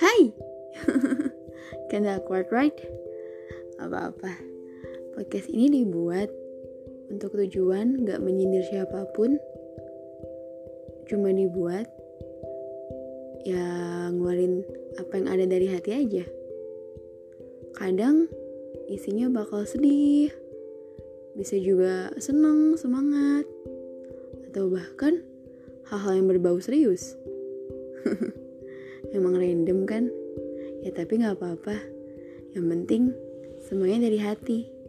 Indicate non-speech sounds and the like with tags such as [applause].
Hai. [laughs] Kinda awkward right? Apa-apa. Podcast ini dibuat Untuk tujuan gak menyindir siapa pun. Cuma dibuat Ya ngeluarin apa yang ada dari hati aja. Kadang isinya bakal sedih Bisa juga seneng, semangat Atau bahkan hal-hal yang berbau serius [laughs] Emang random kan? Ya tapi gak apa-apa. Yang penting semuanya dari hati.